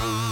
Oh.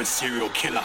A serial killer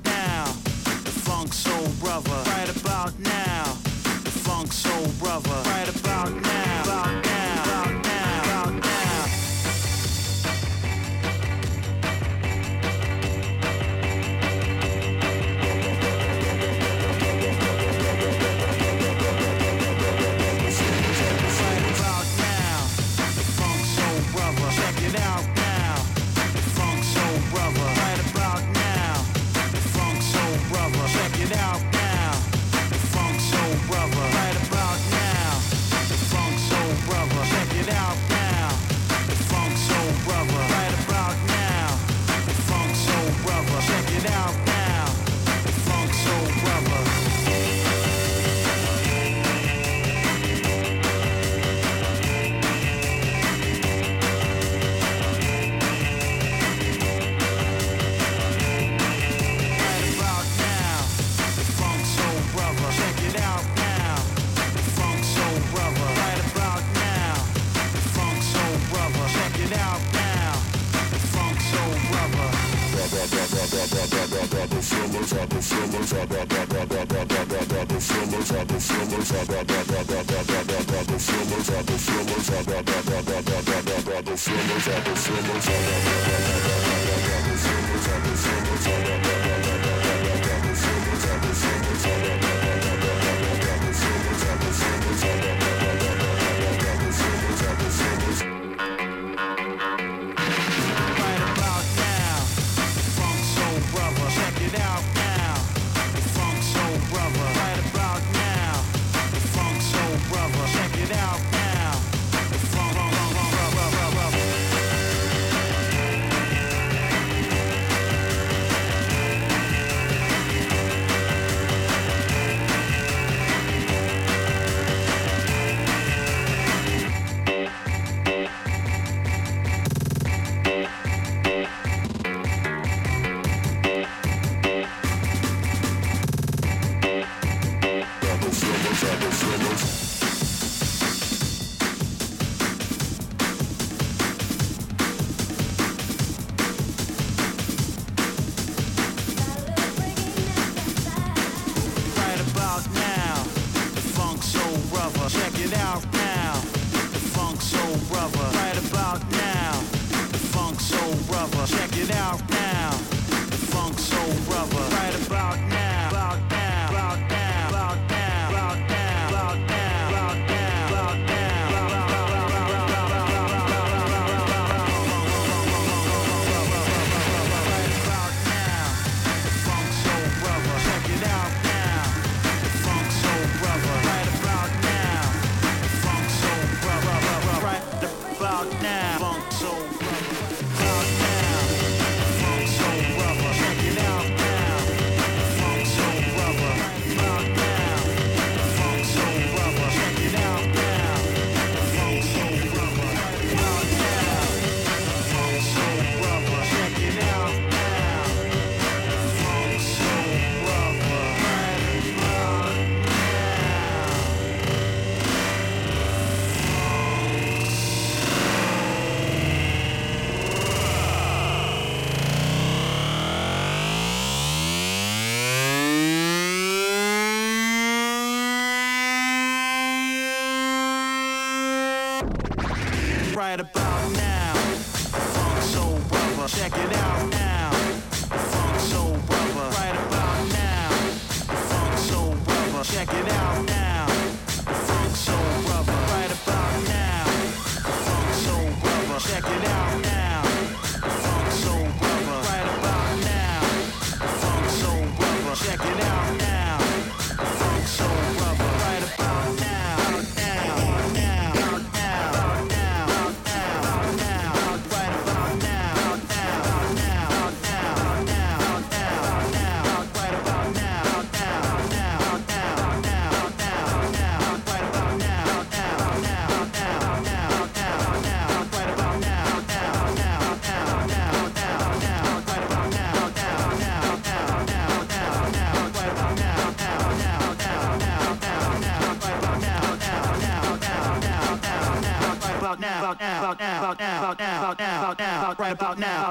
funk soul brother right about now. The funk soul brother right about now. About now. Now,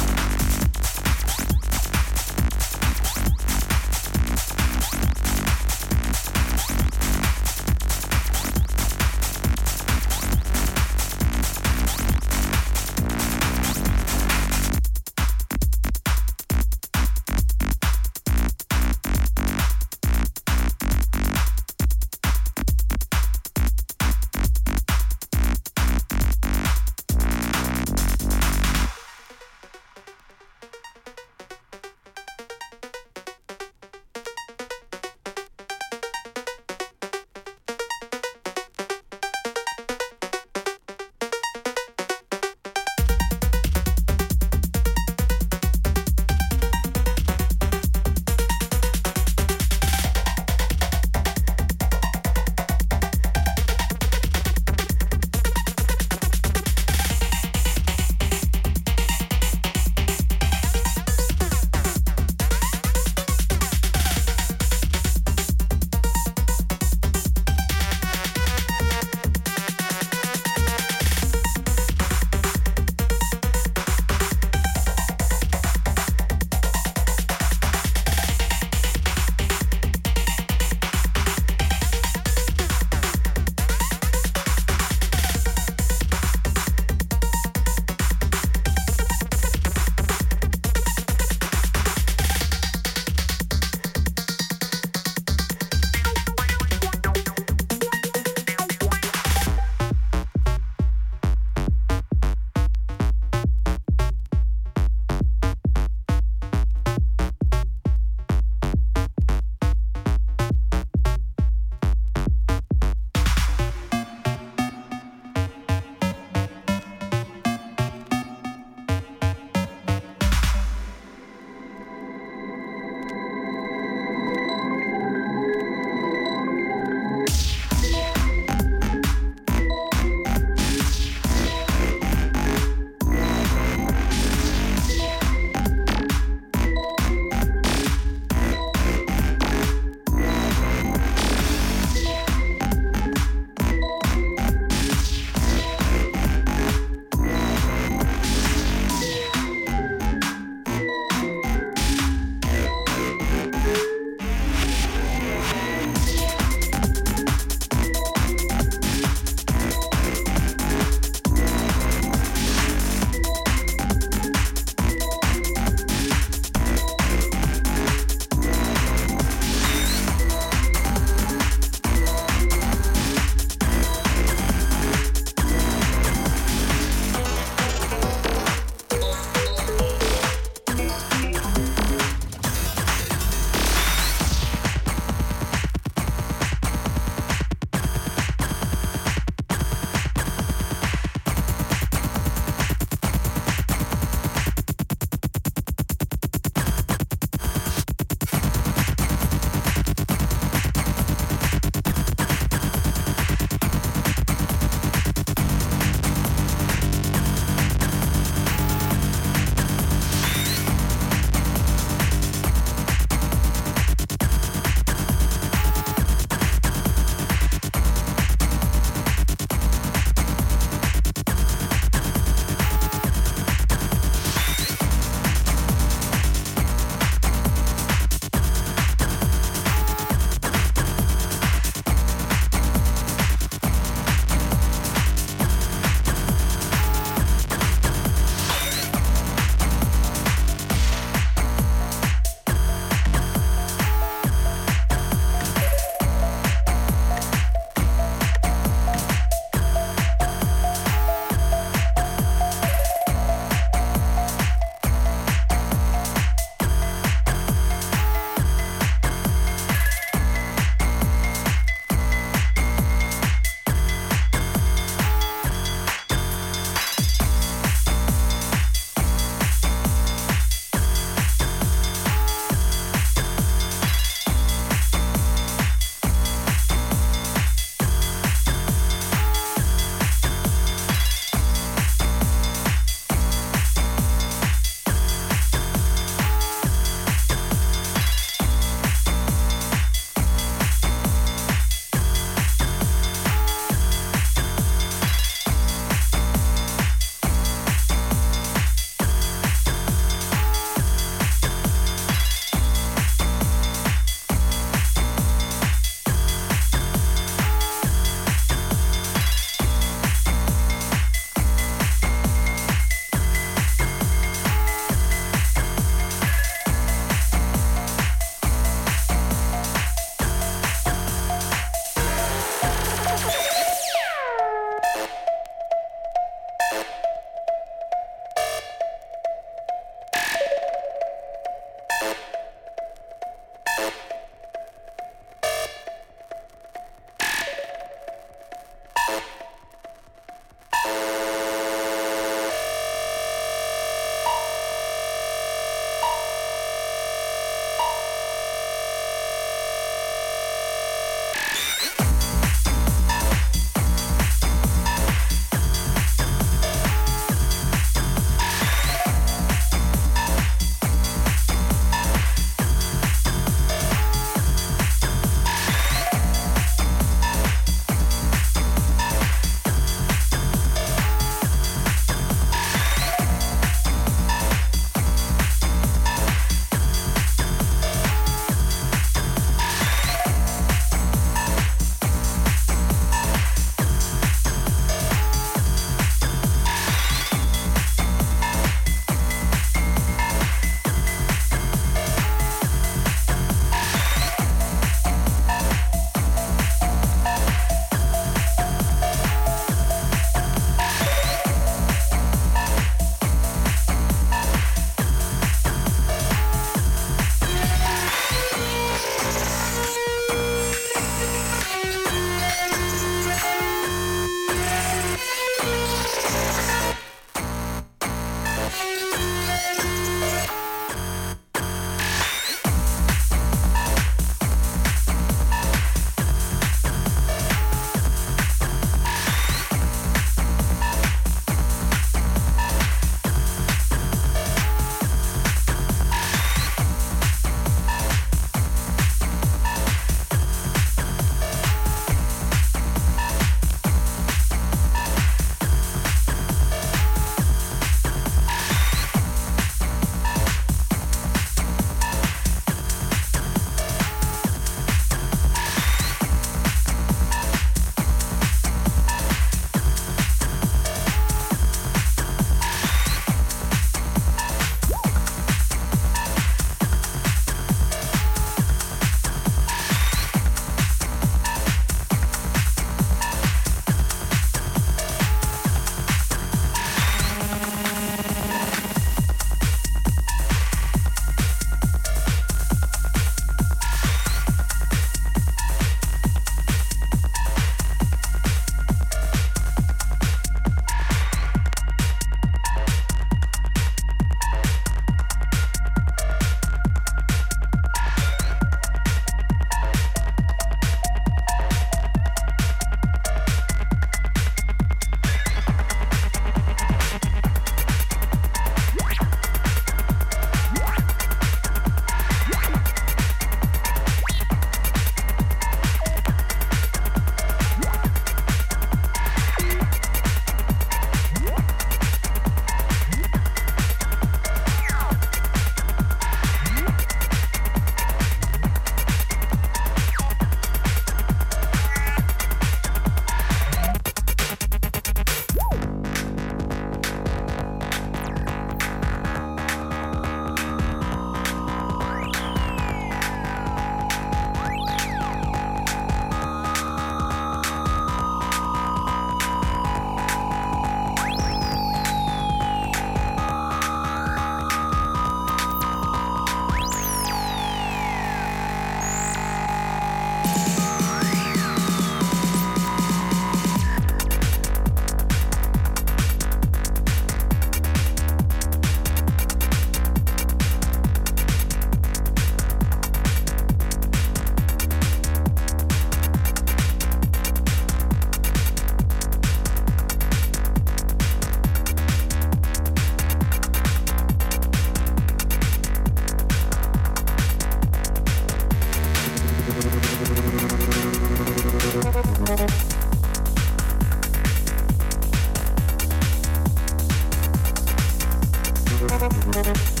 thank you